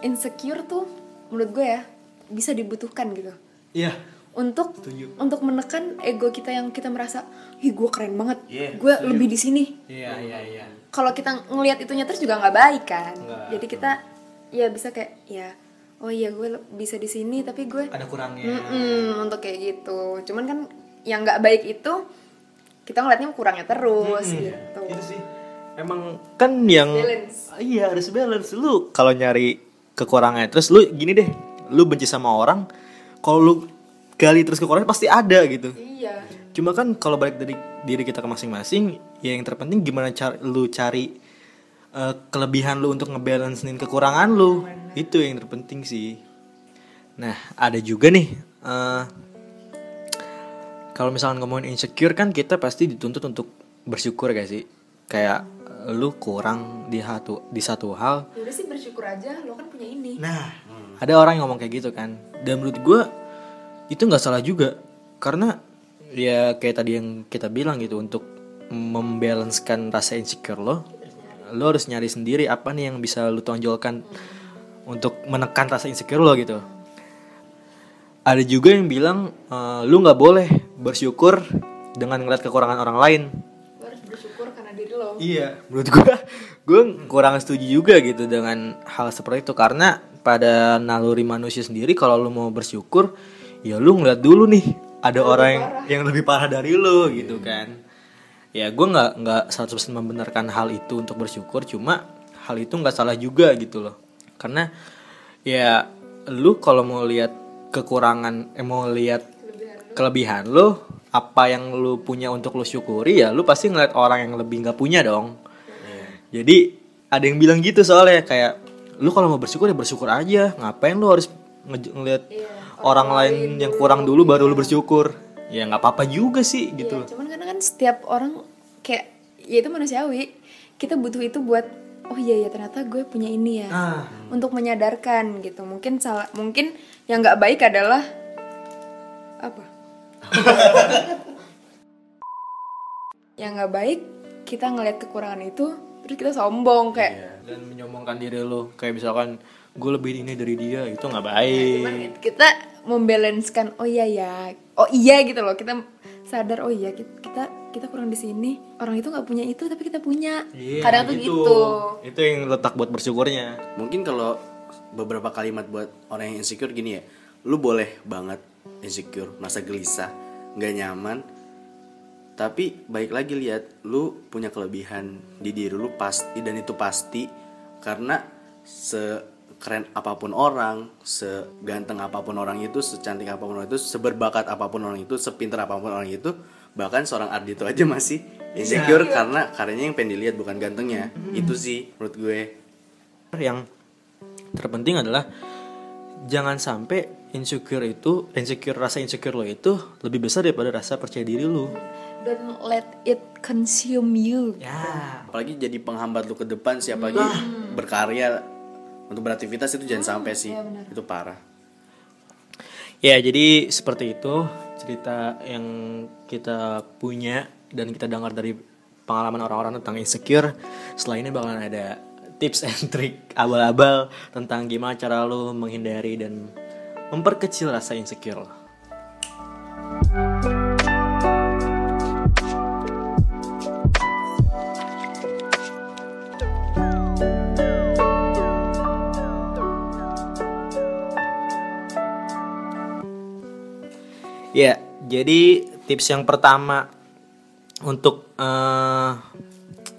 insecure tuh menurut gue ya bisa dibutuhkan gitu. iya Untuk Setuju. untuk menekan ego kita yang kita merasa, "Ih, gue keren banget. Iya, gue lebih di sini." iya iya iya Kalau kita ngelihat itunya terus juga nggak baik kan. Nggak. Jadi kita ya bisa kayak ya oh iya gue bisa di sini tapi gue ada kurangnya Mm-mm, untuk kayak gitu. Cuman kan yang nggak baik itu kita ngeliatnya kurangnya terus gitu. itu sih emang kan yang Balance. iya harus balance lu kalau nyari kekurangan terus lu gini deh lu benci sama orang kalau lu gali terus kekurangan pasti ada gitu Iya. cuma kan kalau balik dari diri kita ke masing-masing ya yang terpenting gimana cara lu cari eh, kelebihan lu untuk ngebalancein kekurangan lu. Itu yang terpenting sih. Nah ada juga nih eh, kalau misalkan ngomongin insecure kan kita pasti dituntut untuk bersyukur gak sih? Kayak eh, lu kurang di satu di satu hal. Ya udah sih bersyukur aja lo kan punya ini. Nah, ada orang yang ngomong kayak gitu kan. Dan menurut gue itu nggak salah juga, karena ya kayak tadi yang kita bilang gitu untuk membalancekan rasa insecure lo, lo harus nyari sendiri apa nih yang bisa lo tonjolkan untuk menekan rasa insecure lo gitu. Ada juga yang bilang eh, lu nggak boleh bersyukur dengan ngeliat kekurangan orang lain. Lo harus bersyukur karena diri lo. Iya, menurut gue, gue kurang setuju juga gitu dengan hal seperti itu karena pada naluri manusia sendiri kalau lu mau bersyukur, ya lu ngeliat dulu nih ada orang yang, yang lebih parah dari lu gitu kan. Ya gue nggak nggak 100% membenarkan hal itu untuk bersyukur, cuma hal itu nggak salah juga gitu loh. Karena ya lu kalau mau lihat kekurangan, eh, mau lihat kelebihan lu apa yang lu punya untuk lu syukuri ya lu pasti ngeliat orang yang lebih nggak punya dong. Jadi ada yang bilang gitu soalnya kayak lu kalau mau bersyukur ya bersyukur aja. Ngapain lu harus nge- ngeliat Iya, orang, lain yang kurang dulu. baru lu bersyukur ya nggak apa-apa juga sih gitu Iya, cuman kadang kan setiap orang kayak ya itu manusiawi. Kita butuh itu buat oh iya ya ternyata gue punya ini ya. Ah. Untuk menyadarkan gitu. Mungkin salah mungkin yang nggak baik adalah apa? yang nggak baik kita ngelihat kekurangan itu terus kita sombong kayak dan menyombongkan diri lu kayak misalkan gue lebih ini dari dia itu nggak cuman baik kita membalancekan oh iya ya oh iya gitu loh kita sadar oh iya kita kita, kurang di sini. Orang itu nggak punya itu tapi kita punya. Iya, kadang tuh gitu. itu yang letak buat bersyukurnya. Mungkin kalau beberapa kalimat buat orang yang insecure gini ya lu boleh banget insecure merasa gelisah nggak nyaman. Tapi baik lagi lihat lu punya kelebihan di diri lu pasti dan itu pasti karena sekeren apa pun orang seganteng apa pun orang itu secantik apa pun orang itu seberbakat apa pun orang itu sepintar apa pun orang itu bahkan seorang Ardito aja masih insecure karena karyanya yang pengen dilihat bukan gantengnya. Itu sih menurut gue. Yang terpenting adalah jangan sampai insecure itu insecure rasa insecure lo itu lebih besar daripada rasa percaya diri lo. Don't let it consume you. Ya. Apalagi jadi penghambat lu ke depan siapa lagi berkarya untuk beraktivitas itu jangan sampai sih. itu parah. Ya jadi seperti itu cerita yang kita punya dan kita dengar dari pengalaman orang-orang tentang insecure. Setelah ini bakalan ada tips and trick abal-abal tentang gimana cara lo menghindari dan memperkecil rasa insecure. lo. Ya, jadi tips yang pertama untuk eh,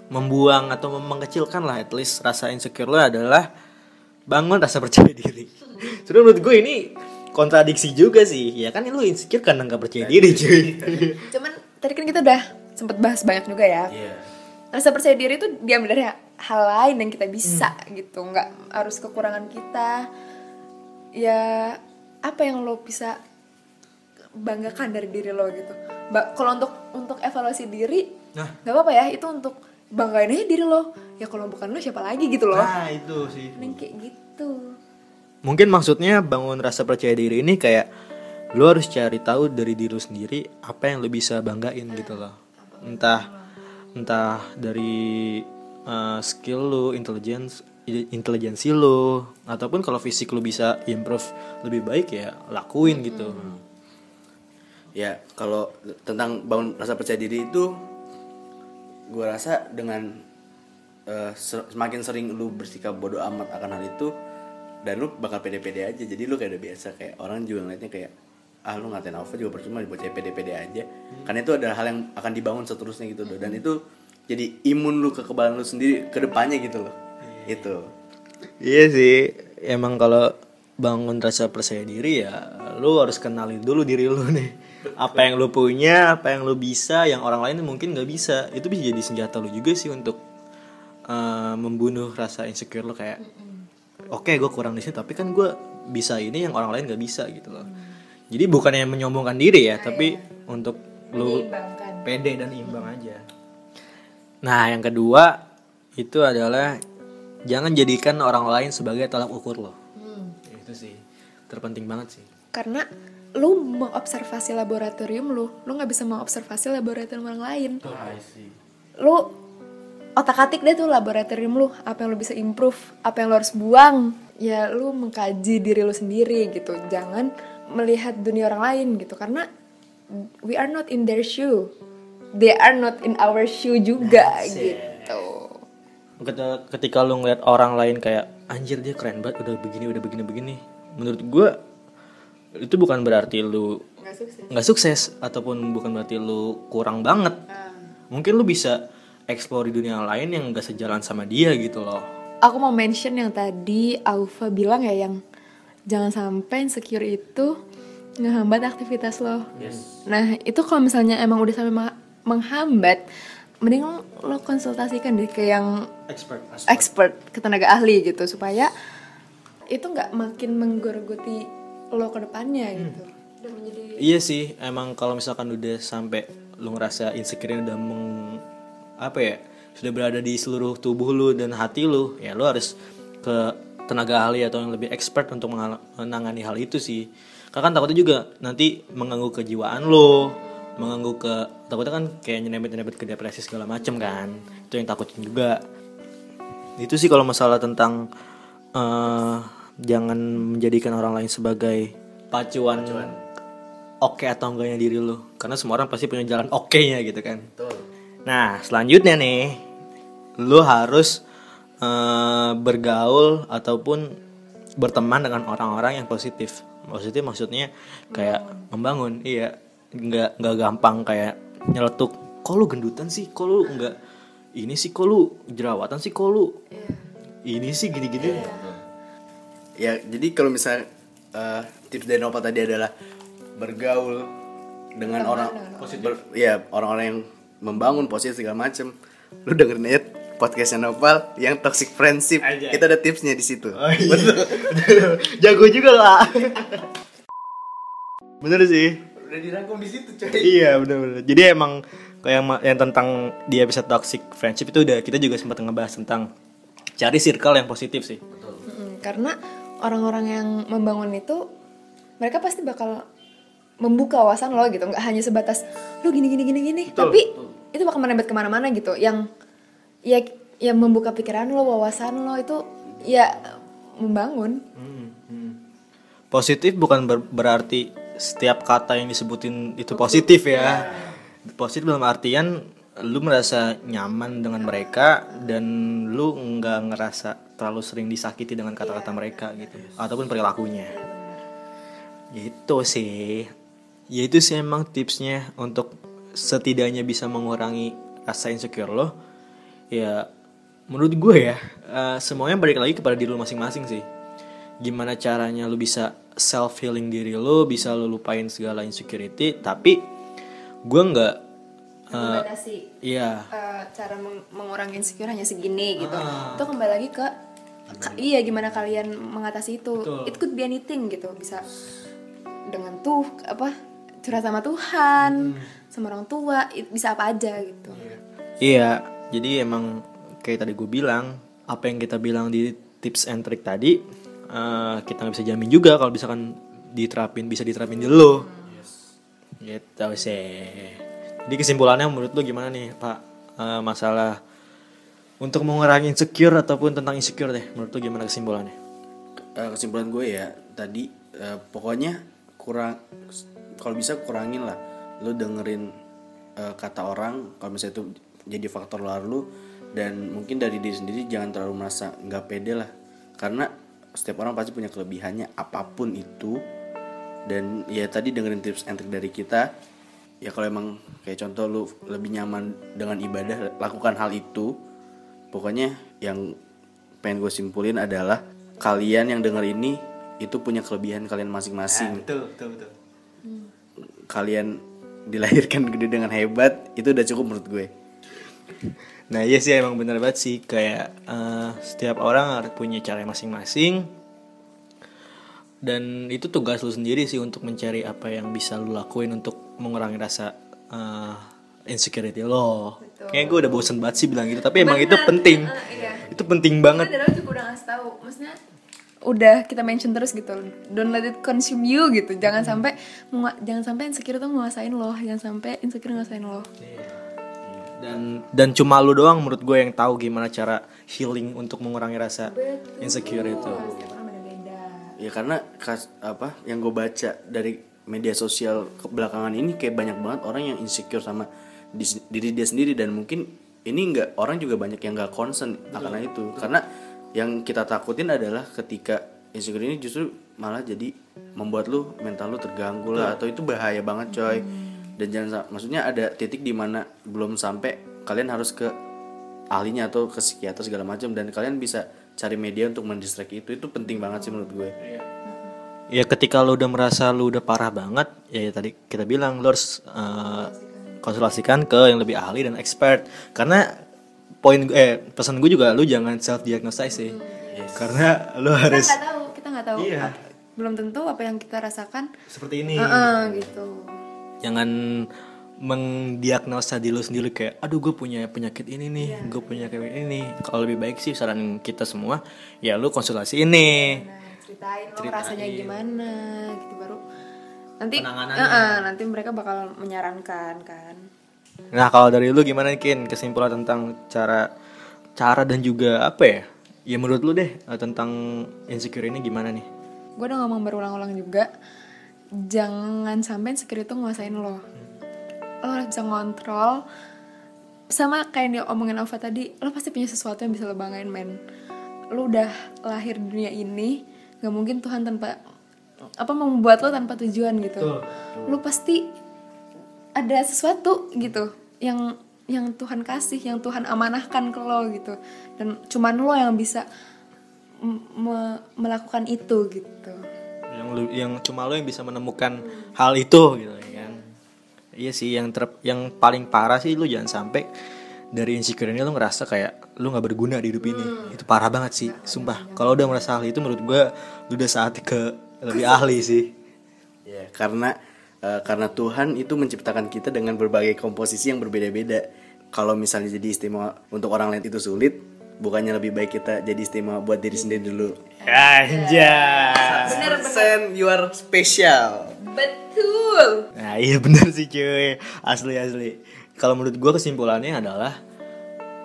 membuang atau mengecilkan lah at least rasa insecure lo adalah bangun rasa percaya diri. Sudah menurut gue ini kontradiksi juga sih. Ya kan lu insecure karena nggak percaya diri cuy. cuman tadi kan kita udah sempet bahas banyak juga ya Iya. rasa percaya diri itu diambil dari hal lain yang kita bisa gitu nggak harus kekurangan kita ya apa yang lo bisa banggakan dari diri lo gitu Ba- kalau untuk untuk evaluasi diri Nah. nggak apa-apa ya itu untuk banggain aja diri lo ya kalau bukan lo siapa lagi gitu loh Nah, itu sih. Mending kayak gitu Mungkin maksudnya bangun rasa percaya diri ini kayak lu harus cari tahu dari diri lu sendiri apa yang lu bisa banggain gitu loh. Entah entah dari uh, skill lu, intelligence intelijensi lu ataupun kalau fisik lu bisa improve lebih baik ya lakuin gitu. Ya kalau tentang bangun rasa percaya diri itu gue rasa dengan se- semakin sering lu bersikap bodoh amat akan hal itu dan lu bakal pede-pede aja. Jadi lu kayak udah biasa kayak orang juga ngeliatnya kayak ah lu ngatain Alfa juga percuma bocah pede-pede aja. Karena itu adalah hal yang akan dibangun seterusnya gitu loh. Dan itu jadi imun lu kekebalan lu sendiri ke depannya gitu loh. Itu Iya sih, emang kalau bangun rasa percaya diri ya lu harus kenalin dulu diri lu nih. Apa yang lu punya, apa yang lu bisa, yang orang lain mungkin nggak bisa. Itu bisa jadi senjata lu juga sih untuk eh, membunuh rasa insecure lu kayak oke gue kurang di sini tapi kan gue bisa ini yang orang lain nggak bisa gitu loh. Jadi bukannya menyombongkan diri ya, tapi untuk lu pede dan imbang aja. Nah, yang kedua itu adalah jangan jadikan orang lain sebagai tolak ukur lo. Itu sih terpenting banget sih. karena lu mengobservasi laboratorium lu lu nggak bisa mengobservasi laboratorium orang lain. Lu otak atik deh tuh laboratorium lu apa yang lu bisa improve apa yang lu harus buang. Ya lu mengkaji diri lu sendiri gitu. Jangan melihat dunia orang lain gitu karena we are not in their shoe. They are not in our shoe juga gitu. Ketika, ketika lu ngeliat orang lain kayak anjir dia keren banget udah begini udah begini begini. Menurut gua itu bukan berarti lu nggak sukses nggak sukses ataupun bukan berarti lu kurang banget. Mungkin lu bisa explore di dunia lain yang gak sejalan sama dia gitu loh. aku mau mention yang tadi Aufa bilang ya yang jangan sampai insecure itu ngehambat aktivitas lo. Nah itu kalau misalnya emang udah sampai menghambat, mending lo, lo konsultasikan deh ke yang Expert. expert, ke tenaga ahli gitu supaya itu nggak makin menggerogoti lo ke depannya gitu. Udah menjadi Iya sih, emang kalau misalkan udah sampai lu ngerasa insecure udah meng apa ya sudah berada di seluruh tubuh lu dan hati lu, ya lu harus ke tenaga ahli atau yang lebih expert untuk menangani hal itu sih. Karena kan takutnya juga nanti mengganggu kejiwaan lu, mengganggu ke takutnya kan kayak nyerempet-nyerempet ke depresi segala macem kan. Itu yang takutin juga. Itu sih kalau masalah tentang eh, jangan menjadikan orang lain sebagai pacuan oke atau enggaknya diri lu. Karena semua orang pasti punya jalan oke-nya gitu kan. Nah selanjutnya nih lu harus eh, bergaul ataupun berteman dengan orang-orang yang positif. Positif maksudnya kayak membangun. Iya nggak nggak gampang kayak nyeletuk kok lu gendutan sih? Kok lu nggak ini sih? Kok lu jerawatan sih? Kok lu ini sih? Gini-gini ya jadi kalau misalnya eh, tips dari Nopal tadi adalah bergaul dengan orang ber- ya orang-orang yang membangun positif segala macem. Lu dengerin aja podcastnya Nopal yang toxic friendship. Anjay. itu ada tipsnya di situ. Oh, iya. jago juga lah bener sih. Udah dirangkum di situ coy. Iya bener-bener jadi emang kayak yang, yang tentang di episode toxic friendship itu udah kita juga sempat ngebahas tentang cari circle yang positif sih. Mm, karena orang-orang yang membangun itu mereka pasti bakal membuka wawasan lo gitu. Nggak hanya sebatas lo gini gini gini gini. Tapi itu bakal menembet ke mana-mana gitu. Yang ya yang membuka pikiran lo wawasan lo itu ya membangun. Positif bukan ber- berarti setiap kata yang disebutin itu positif ya. Positif dalam artian lu merasa nyaman dengan mereka dan lu nggak ngerasa terlalu sering disakiti dengan kata-kata mereka gitu. Ataupun perilakunya. Itu sih. Ya itu sih emang tipsnya untuk setidaknya bisa mengurangi rasa insecure lo. Ya menurut gue ya eh, semuanya balik lagi kepada diri lo masing-masing sih. Gimana caranya lu bisa self healing diri lo bisa lu lupain segala insecurity tapi gue nggak membatasi iya. eh, cara meng- mengurangi insecure hanya segini gitu. Ah. itu kembali lagi ke ka- iya gimana kalian mengatasi itu. Betul. it could be anything gitu. Bisa dengan tuh apa curhat sama Tuhan sama orang tua it- bisa apa aja gitu. Iya, jadi emang kayak tadi gue bilang, apa yang kita bilang di tips and trick tadi, eh, kita nggak bisa jamin juga kalau misalkan diterapin bisa diterapin di lo. Gitu sih. Jadi kesimpulannya menurut lu gimana nih Pak? Eh, masalah untuk mengurangi insecure ataupun tentang insecure deh, menurut lu gimana kesimpulannya? Eh, kesimpulan gue ya tadi eh, pokoknya kurang kalau bisa kurangin lah. Lu dengerin eh, kata orang kalau misalnya itu jadi faktor luar lu dan mungkin dari diri sendiri jangan terlalu merasa nggak pede lah. Karena setiap orang pasti punya kelebihannya apa pun itu. Dan ya tadi dengerin tips and trick dari kita ya kalau emang kayak contoh lu lebih nyaman dengan ibadah lakukan hal itu. Pokoknya yang pengen gue simpulin adalah kalian yang denger ini itu punya kelebihan kalian masing-masing. Betul, betul, betul. kalian dilahirkan gede dengan hebat itu udah cukup menurut gue. Nah iya sih emang bener banget sih. Kayak eh, setiap orang harus punya cara masing-masing. Dan itu tugas lu sendiri sih untuk mencari apa yang bisa lu lakuin untuk mengurangi rasa eh, insecurity lo. Kayak gue udah bosen banget sih bilang gitu tapi emang itu Bener, penting. eh, iya. Itu penting banget. juga udah ngasih tahu. Maksudnya udah kita mention terus gitu. Don't let it consume you gitu. Jangan sampai mengu- jangan sampai insecure tuh menguasain lo. Jangan sampai insecure nguasain lo. Dan dan cuma lu doang menurut gue yang tahu gimana cara healing untuk mengurangi rasa insecure itu. ya karena kas, apa yang gue baca dari media sosial belakangan ini kayak banyak banget orang yang insecure sama diri dia sendiri dan mungkin ini nggak orang juga banyak yang nggak concern akan hal itu. Karena yang kita takutin adalah ketika insecure ini justru malah jadi membuat lu mental lu terganggu lah atau itu bahaya banget coy. Dan jangan maksudnya ada titik di mana belum sampai kalian harus ke ahlinya atau ke psikiater segala macam dan kalian bisa cari media untuk mendistract itu. Itu penting banget sih menurut gue Ya ketika lu udah merasa lu udah parah banget, ya, ya tadi kita bilang lu harus eh, konsultasikan ke yang lebih ahli dan expert. Karena poin eh pesan gue juga lu jangan self diagnose sih. Karena lu kita harus nggak tahu kita nggak tahu Iya. belum tentu apa yang kita rasakan seperti ini. Heeh, gitu Jangan mendiagnosa diri lu sendiri kayak aduh gue punya penyakit ini nih, gue punya penyakit ini. Kalau lebih baik sih saran kita semua ya lu konsultasi ini. nah, ceritain lo rasanya gimana gitu baru nanti Penanganannya. Heeh, nanti mereka bakal menyarankan kan Nah kalau dari lu gimana Kin kesimpulan tentang cara cara dan juga apa ya? Ya menurut lu deh eh, tentang insecure ini gimana nih? gue udah ngomong berulang-ulang juga jangan sampai insecure itu nguasain lo lo harus bisa ngontrol sama kayak yang diomongin Ova tadi lo pasti punya sesuatu yang bisa lo banggain men lo udah lahir di dunia ini nggak mungkin Tuhan tanpa apa membuat lo tanpa tujuan gitu. Lo pasti ada sesuatu gitu yang yang Tuhan kasih yang Tuhan amanahkan ke lo gitu. Dan cuman lo yang bisa me- melakukan itu gitu. Yang lu yang cuma lu yang bisa menemukan hal itu gitu ya kan? Iya sih yang ter, yang paling parah sih lu jangan sampai dari insecure ini lu ngerasa kayak lu nggak berguna di hidup ini. Itu parah banget sih, sumpah. Kalau udah merasa hal itu menurut gua lu udah saatnya ke lebih ahli sih. Ya, karena eh, karena Tuhan itu menciptakan kita dengan berbagai komposisi yang berbeda-beda. Kalau misalnya jadi istimewa untuk orang lain itu sulit, bukannya lebih baik kita jadi istimewa buat diri sendiri dulu. Anjay. bener Persen you are special. betul Nah iya bener sih cuy Asli asli Kalau menurut gue kesimpulannya adalah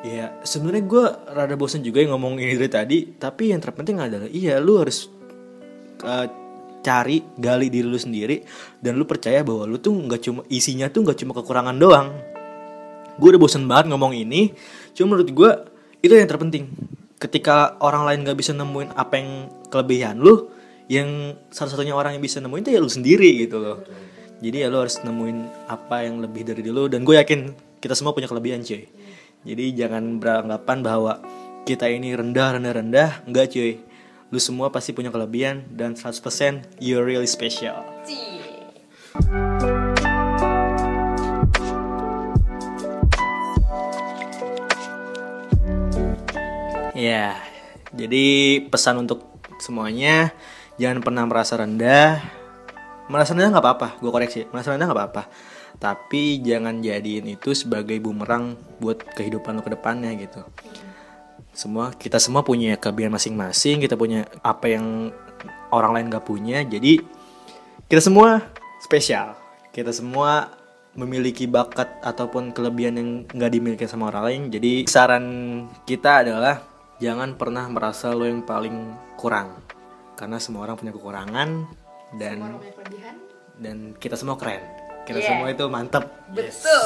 Ya sebenarnya gue rada bosan juga yang ngomong ini dari tadi Tapi yang terpenting adalah Iya lu harus uh, Cari gali diri lu sendiri Dan lu percaya bahwa lu tuh nggak cuma Isinya tuh nggak cuma kekurangan doang. Gue udah bosan banget ngomong ini Cuma menurut gue Itu yang terpenting. Ketika orang lain gak bisa nemuin apa yang kelebihan lu Yang satu-satunya orang yang bisa nemuin itu ya lu sendiri gitu loh. Jadi ya lo harus nemuin apa yang lebih dari dulu dan gue yakin kita semua punya kelebihan cuy. Jadi jangan beranggapan bahwa kita ini rendah rendah rendah, enggak cuy. Lu semua pasti punya kelebihan dan 100% you're really special. Ya, Ya, jadi pesan untuk semuanya jangan pernah merasa rendah. Merasa rendah nggak apa-apa, gue koreksi. Merasa rendah nggak apa-apa. Tapi jangan jadiin itu sebagai bumerang buat kehidupan lo ke depannya gitu. Semua kita semua punya kelebihan masing-masing, kita punya apa yang orang lain gak punya. Jadi kita semua spesial. Kita semua memiliki bakat ataupun kelebihan yang nggak dimiliki sama orang lain. Jadi saran kita adalah jangan pernah merasa lo yang paling kurang. Karena semua orang punya kekurangan dan dan kita semua keren. Kita Yeah. semua itu mantep. Betul.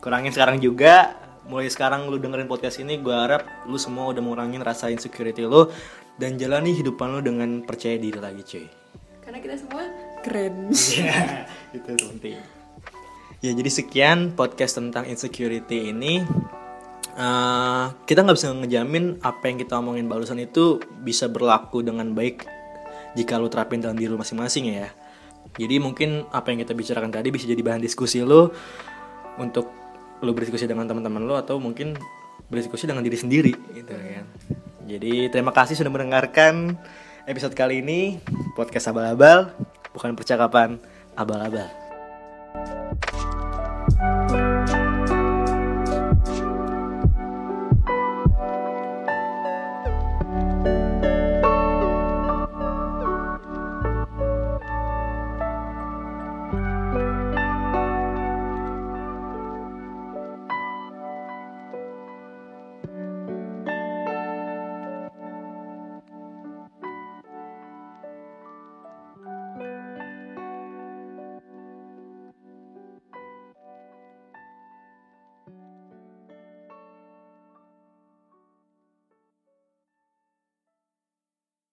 Kurangin sekarang juga. Mulai sekarang lu dengerin podcast ini, gue harap lu semua udah ngurangin rasa insecurity lu dan jalani hidupan lu dengan percaya diri lagi, cuy. Karena kita semua keren. Ya, itu penting. Ya jadi sekian podcast tentang insecurity ini. Eh, kita nggak bisa ngejamin apa yang kita omongin barusan itu bisa berlaku dengan baik jika lu terapin dalam diri lu masing-masing ya. Jadi mungkin apa yang kita bicarakan tadi bisa jadi bahan diskusi lu untuk lu berdiskusi dengan teman-teman lu atau mungkin berdiskusi dengan diri sendiri gitu kan. Jadi terima kasih sudah mendengarkan episode kali ini podcast abal-abal bukan percakapan abal-abal.